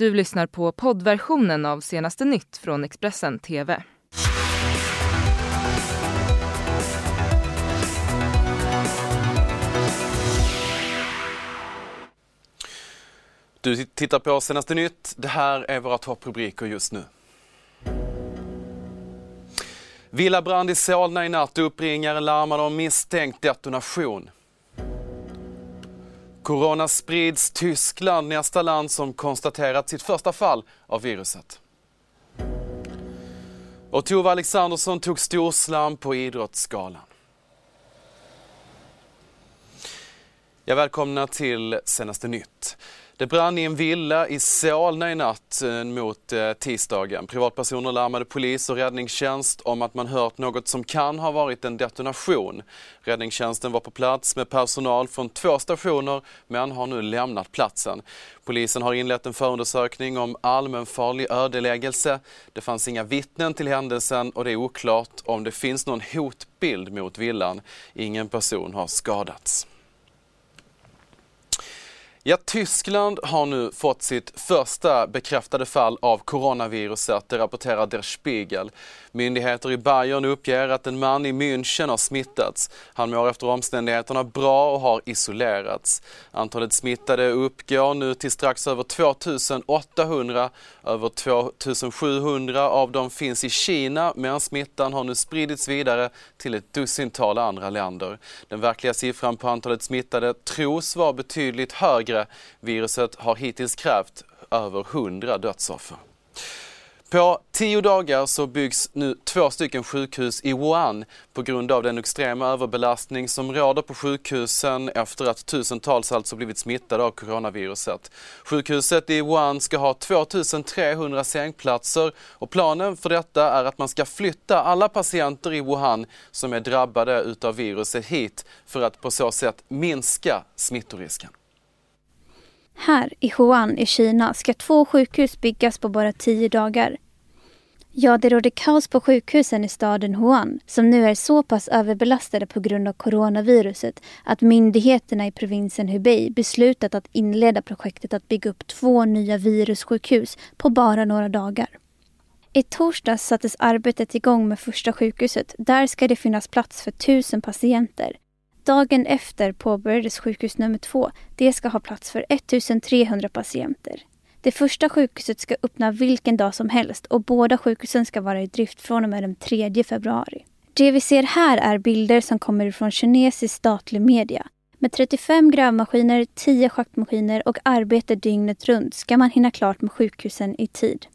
Du lyssnar på poddversionen av senaste nytt från Expressen TV. Du tittar på senaste nytt. Det här är våra topprubriker just nu. Villabrand i Solna i natt. Uppringaren larmade om misstänkt detonation. Corona sprids. Tyskland nästa land som konstaterat sitt första fall av viruset. Och Tove Alexandersson tog storslam på Idrottsgalan. Jag välkomna till Senaste nytt. Det brann i en villa i Solna i natt eh, mot eh, tisdagen. Privatpersoner larmade polis och räddningstjänst om att man hört något som kan ha varit en detonation. Räddningstjänsten var på plats med personal från två stationer men har nu lämnat platsen. Polisen har inlett en förundersökning om allmänfarlig ödeläggelse. Det fanns inga vittnen till händelsen och det är oklart om det finns någon hotbild mot villan. Ingen person har skadats. Ja, Tyskland har nu fått sitt första bekräftade fall av coronaviruset, det rapporterar Der Spiegel. Myndigheter i Bayern uppger att en man i München har smittats. Han mår efter omständigheterna bra och har isolerats. Antalet smittade uppgår nu till strax över 2800. Över 2700 av dem finns i Kina men smittan har nu spridits vidare till ett dussintal andra länder. Den verkliga siffran på antalet smittade tros vara betydligt högre. Viruset har hittills krävt över 100 dödsoffer. På tio dagar så byggs nu två stycken sjukhus i Wuhan på grund av den extrema överbelastning som råder på sjukhusen efter att tusentals alltså blivit smittade av coronaviruset. Sjukhuset i Wuhan ska ha 2300 sängplatser och planen för detta är att man ska flytta alla patienter i Wuhan som är drabbade utav viruset hit för att på så sätt minska smittorisken. Här i Wuhan i Kina ska två sjukhus byggas på bara tio dagar. Ja, det råder kaos på sjukhusen i staden Wuhan som nu är så pass överbelastade på grund av coronaviruset att myndigheterna i provinsen Hubei beslutat att inleda projektet att bygga upp två nya virussjukhus på bara några dagar. I torsdags sattes arbetet igång med första sjukhuset. Där ska det finnas plats för tusen patienter. Dagen efter påbörjades sjukhus nummer två. Det ska ha plats för 1300 patienter. Det första sjukhuset ska öppna vilken dag som helst och båda sjukhusen ska vara i drift från och med den 3 februari. Det vi ser här är bilder som kommer från kinesisk statlig media. Med 35 grävmaskiner, 10 schaktmaskiner och arbete dygnet runt ska man hinna klart med sjukhusen i tid.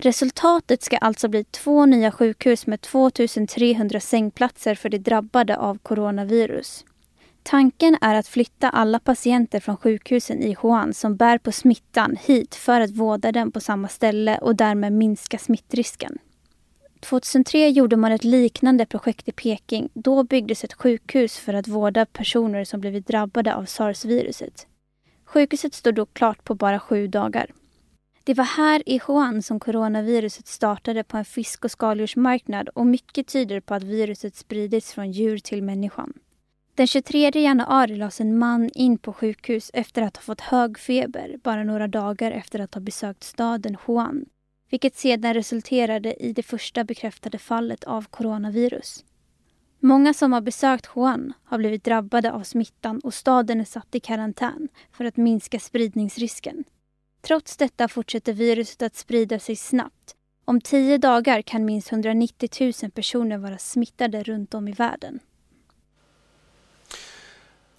Resultatet ska alltså bli två nya sjukhus med 2300 sängplatser för de drabbade av coronavirus. Tanken är att flytta alla patienter från sjukhusen i Wuhan som bär på smittan hit för att vårda dem på samma ställe och därmed minska smittrisken. 2003 gjorde man ett liknande projekt i Peking. Då byggdes ett sjukhus för att vårda personer som blivit drabbade av sars-viruset. Sjukhuset stod då klart på bara sju dagar. Det var här i Wuhan som coronaviruset startade på en fisk och skaldjursmarknad och mycket tyder på att viruset spridits från djur till människan. Den 23 januari lades en man in på sjukhus efter att ha fått hög feber bara några dagar efter att ha besökt staden Wuhan, vilket sedan resulterade i det första bekräftade fallet av coronavirus. Många som har besökt Wuhan har blivit drabbade av smittan och staden är satt i karantän för att minska spridningsrisken. Trots detta fortsätter viruset att sprida sig snabbt. Om tio dagar kan minst 190 000 personer vara smittade runt om i världen.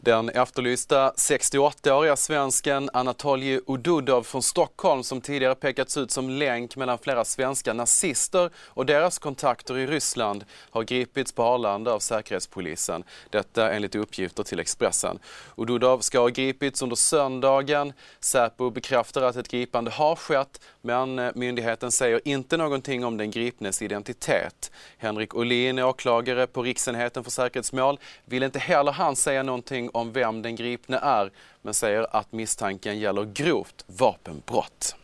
Den efterlysta 68-åriga svensken Anatolij Ududov från Stockholm som tidigare pekats ut som länk mellan flera svenska nazister och deras kontakter i Ryssland har gripits på Arlanda av Säkerhetspolisen. Detta enligt uppgifter till Expressen. Ududov ska ha gripits under söndagen. Säpo bekräftar att ett gripande har skett men myndigheten säger inte någonting om den gripnes identitet. Henrik Olin, åklagare på Riksenheten för säkerhetsmål, vill inte heller han säga någonting om vem den gripne är men säger att misstanken gäller grovt vapenbrott.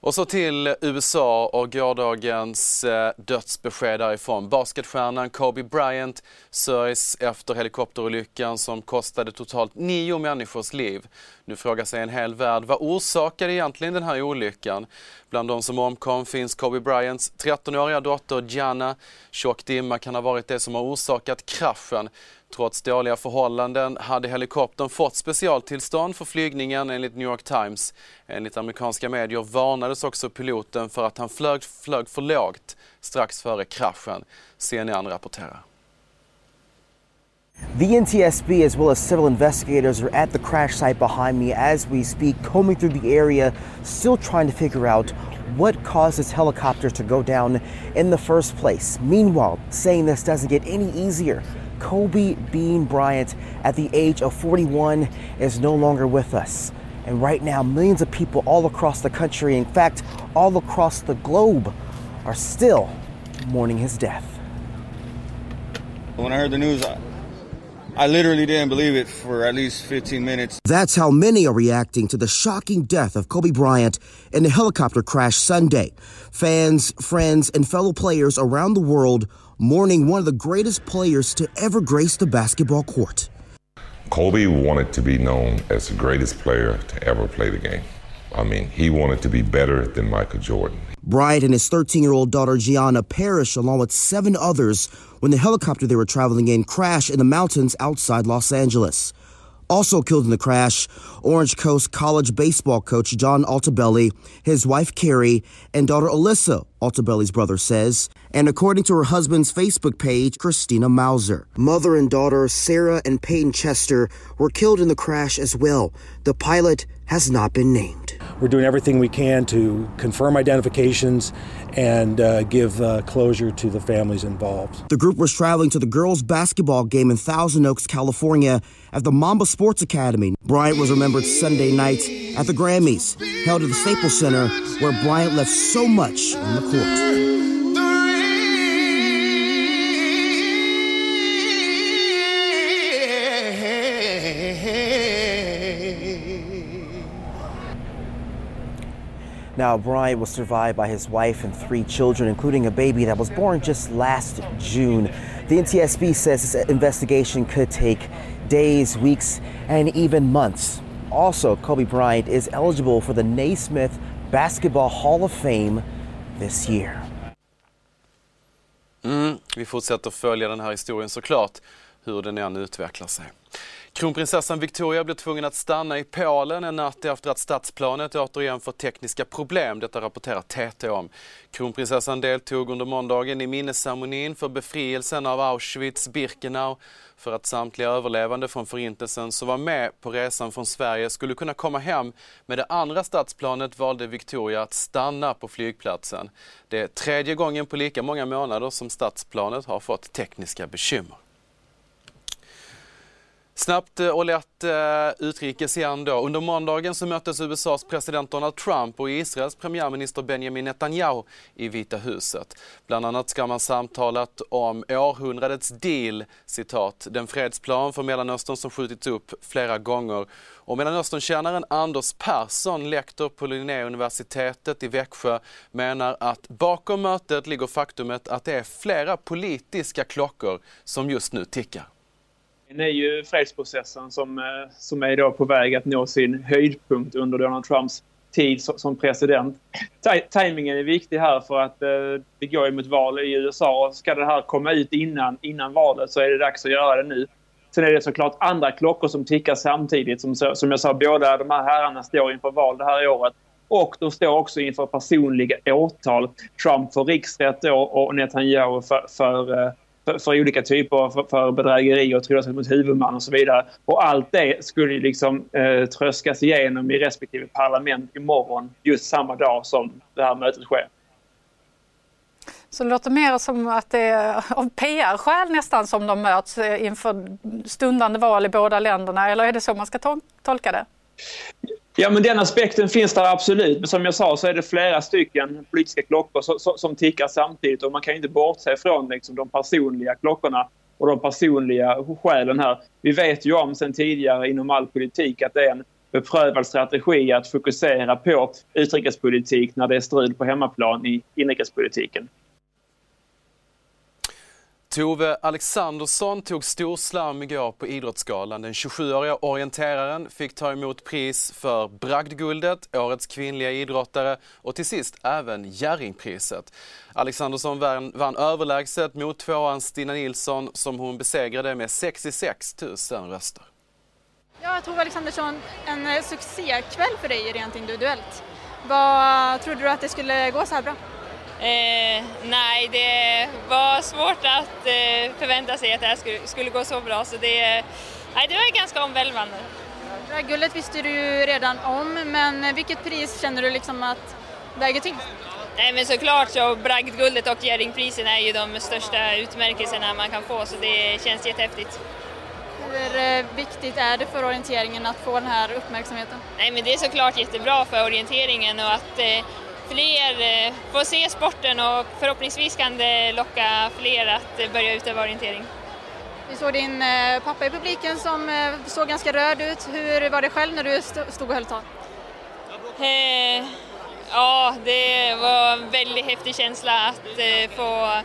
Och så till USA och gårdagens eh, dödsbesked därifrån. Basketstjärnan Kobe Bryant sörjs efter helikopterolyckan som kostade totalt nio människors liv. Nu frågar sig en hel värld, vad orsakade egentligen den här olyckan? Bland de som omkom finns Kobe Bryants 13-åriga dotter Gianna. Tjock dimma kan ha varit det som har orsakat kraschen. Trots dåliga förhållanden hade helikoptern fått specialtillstånd för flygningen enligt New York Times. Enligt amerikanska medier varnades också piloten för att han flög, flög för lågt strax före kraschen. CNN rapporterar. The NTSB, as well as civil investigators, are at the crash site behind me as we speak, combing through the area, still trying to figure out what caused this helicopter to go down in the first place. Meanwhile, saying this doesn't get any easier. Kobe Bean Bryant, at the age of 41, is no longer with us. And right now, millions of people all across the country, in fact, all across the globe, are still mourning his death. When I heard the news, I literally didn't believe it for at least 15 minutes. That's how many are reacting to the shocking death of Kobe Bryant in the helicopter crash Sunday. Fans, friends, and fellow players around the world mourning one of the greatest players to ever grace the basketball court. Kobe wanted to be known as the greatest player to ever play the game. I mean, he wanted to be better than Michael Jordan. Bryant and his 13 year old daughter Gianna perished along with seven others when the helicopter they were traveling in crashed in the mountains outside Los Angeles. Also killed in the crash, Orange Coast College baseball coach John Altabelli, his wife Carrie, and daughter Alyssa, Altabelli's brother says, and according to her husband's Facebook page, Christina Mauser. Mother and daughter Sarah and Peyton Chester were killed in the crash as well. The pilot has not been named. We're doing everything we can to confirm identifications and uh, give uh, closure to the families involved. The group was traveling to the girls' basketball game in Thousand Oaks, California at the Mamba Sports Academy. Bryant was remembered Sunday night at the Grammys, held at the Staples Center, where Bryant left so much on the court. Now, Bryant was survived by his wife and three children, including a baby that was born just last June. The NTSB says this investigation could take days, weeks, and even months. Also, Kobe Bryant is eligible for the Naismith Basketball Hall of Fame this year. Mm, vi fortsätter följa den här historien såklart, hur den än utvecklar sig. Kronprinsessan Victoria blev tvungen att stanna i Polen en natt efter att stadsplanet återigen fått tekniska problem. Detta rapporterar TT om. Kronprinsessan deltog under måndagen i minnesceremonin för befrielsen av Auschwitz-Birkenau för att samtliga överlevande från förintelsen som var med på resan från Sverige skulle kunna komma hem. Med det andra stadsplanet valde Victoria att stanna på flygplatsen. Det är tredje gången på lika många månader som stadsplanet har fått tekniska bekymmer. Snabbt eh, och lätt eh, utrikes igen då. Under måndagen så möttes USAs president Donald Trump och Israels premiärminister Benjamin Netanyahu i Vita huset. Bland annat ska man samtalat om århundradets deal, citat, den fredsplan för Mellanöstern som skjutits upp flera gånger. Och Mellanösternkännaren Anders Persson, lektor på Linnéuniversitetet i Växjö, menar att bakom mötet ligger faktumet att det är flera politiska klockor som just nu tickar. Det är ju fredsprocessen som, eh, som är då på väg att nå sin höjdpunkt under Donald Trumps tid som president. Timingen är viktig här för att eh, det går ju mot val i USA. Ska det här komma ut innan, innan valet så är det dags att göra det nu. Sen är det såklart andra klockor som tickar samtidigt. Som, som jag sa, båda de här herrarna står inför val det här året. Och de står också inför personliga åtal. Trump för riksrätt då och Netanyahu för, för eh, för, för olika typer av för, för bedrägeri och trolöshet mot huvudman och så vidare. Och allt det skulle liksom eh, tröskas igenom i respektive parlament imorgon, just samma dag som det här mötet sker. Så det låter mer som att det är av PR-skäl nästan som de möts eh, inför stundande val i båda länderna, eller är det så man ska tolka det? Ja, men den aspekten finns där absolut. Men som jag sa så är det flera stycken politiska klockor som, som tickar samtidigt och man kan inte bortse från liksom, de personliga klockorna och de personliga skälen här. Vi vet ju om sen tidigare inom all politik att det är en beprövad strategi att fokusera på utrikespolitik när det är strul på hemmaplan i inrikespolitiken. Tove Alexandersson tog storslam igår på Idrottsgalan. Den 27-åriga orienteraren fick ta emot pris för bragdguldet, Årets kvinnliga idrottare och till sist även Jerringpriset. Alexandersson vann, vann överlägset mot tvåan Stina Nilsson som hon besegrade med 66 000 röster. Ja, Tove Alexandersson, en eh, succékväll för dig rent individuellt. Vad trodde du att det skulle gå så här bra? Eh, nej, det var svårt att eh, förvänta sig att det här skulle, skulle, gå så bra så det, nej, det var ganska omvälvande. Guldet visste du ju redan om, men vilket pris känner du liksom att väger tyngst? Nej men såklart så bragdguldet och Jerringprisen är ju de största utmärkelserna man kan få så det känns jättehäftigt. Hur eh, viktigt är det för orienteringen att få den här uppmärksamheten? Nej men det är såklart jättebra för orienteringen och att eh, fler eh, får se sporten och förhoppningsvis kan det locka fler att eh, börja utöva orientering. Vi såg din eh, pappa i publiken som såg ganska röd ut. Hur var det själv när du stod och höll tal? Eh, ja, det var en väldigt häftig känsla att eh, få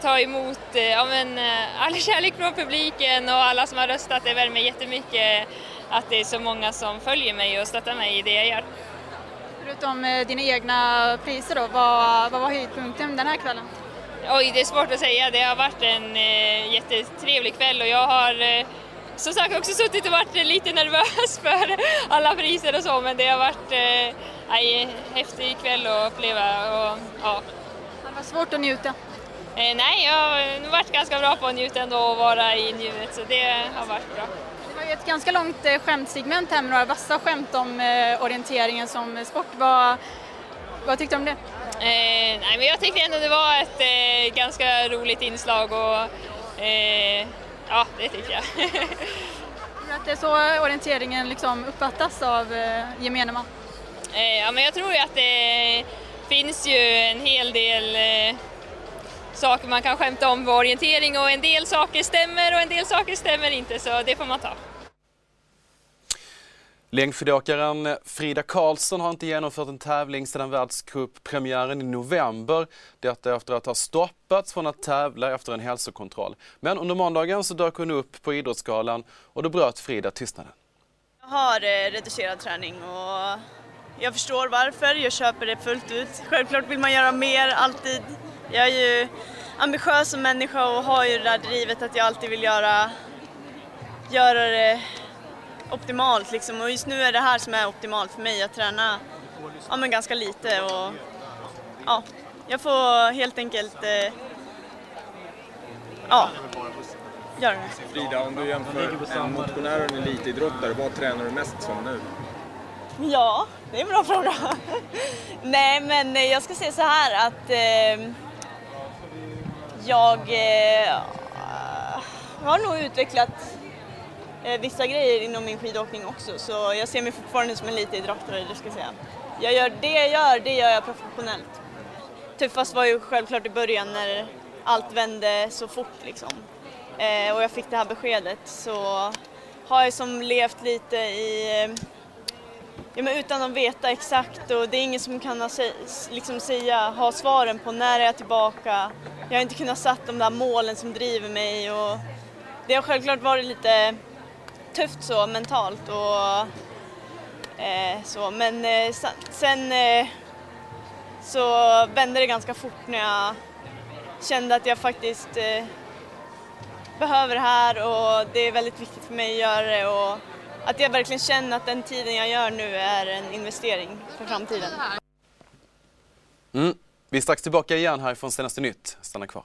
ta emot eh, ja, men, all kärlek från publiken och alla som har röstat. Det värmer jättemycket att det är så många som följer mig och stöttar mig i det jag gör. Förutom eh, dina egna priser då, vad, vad var höjdpunkten den här kvällen? Oj, det är svårt att säga. Det har varit en eh, jättetrevlig kväll och jag har eh, som sagt också suttit och varit lite nervös för alla priser och så men det har varit eh, en häftig kväll att uppleva. Och, ja. Det var svårt att njuta? Eh, nej, jag har varit ganska bra på att njuta ändå och vara i nuet så det har varit bra ju ett ganska långt eh, skämtsegment här med några vassa skämt om eh, orienteringen som sport. Vad, vad tyckte du om det? Eh, nej, men jag tyckte ändå det var ett eh, ganska roligt inslag och eh, ja, det tyckte jag. Tror att det är så orienteringen liksom uppfattas av eh, gemene man? Eh, ja, men jag tror ju att det finns ju en hel del saker man kan skämta om på orientering och en del saker stämmer och en del saker stämmer inte så det får man ta. Längdskidåkaren Frida Karlsson har inte genomfört en tävling sedan världscuppremiären i november. Detta efter att ha stoppats från att tävla efter en hälsokontroll. Men under måndagen så dök hon upp på Idrottsgalan och då bröt Frida tystnaden. Jag har eh, reducerad träning och jag förstår varför, jag köper det fullt ut. Självklart vill man göra mer, alltid. Jag är ju ambitiös som människa och har ju det där drivet att jag alltid vill göra, göra det optimalt liksom. Och just nu är det här som är optimalt för mig, att träna ja, men ganska lite och ja, jag får helt enkelt eh, ja, göra det. Frida, om du jämför en motionär och en elitidrottare, vad tränar du mest som nu? Ja, det är en bra fråga. Nej, men jag ska säga så här att eh, jag eh, har nog utvecklat Eh, vissa grejer inom min skidåkning också så jag ser mig fortfarande som en elitidrottare, det ska jag säga. Jag gör det jag gör, det gör jag professionellt. Tuffast var ju självklart i början när allt vände så fort liksom. Eh, och jag fick det här beskedet så har jag som levt lite i eh, Ja, men utan att veta exakt och det är ingen som kan liksom säga, ha svaren på när är jag tillbaka. Jag har inte kunnat sätta de där målen som driver mig och det har självklart varit lite tufft så mentalt och eh, så men eh, sen eh, så vände det ganska fort när jag kände att jag faktiskt eh, behöver det här och det är väldigt viktigt för mig att göra det och att jag verkligen känner att den tiden jag gör nu är en investering för framtiden. Mm. Vi är strax tillbaka igen härifrån Senaste Nytt. Stanna kvar.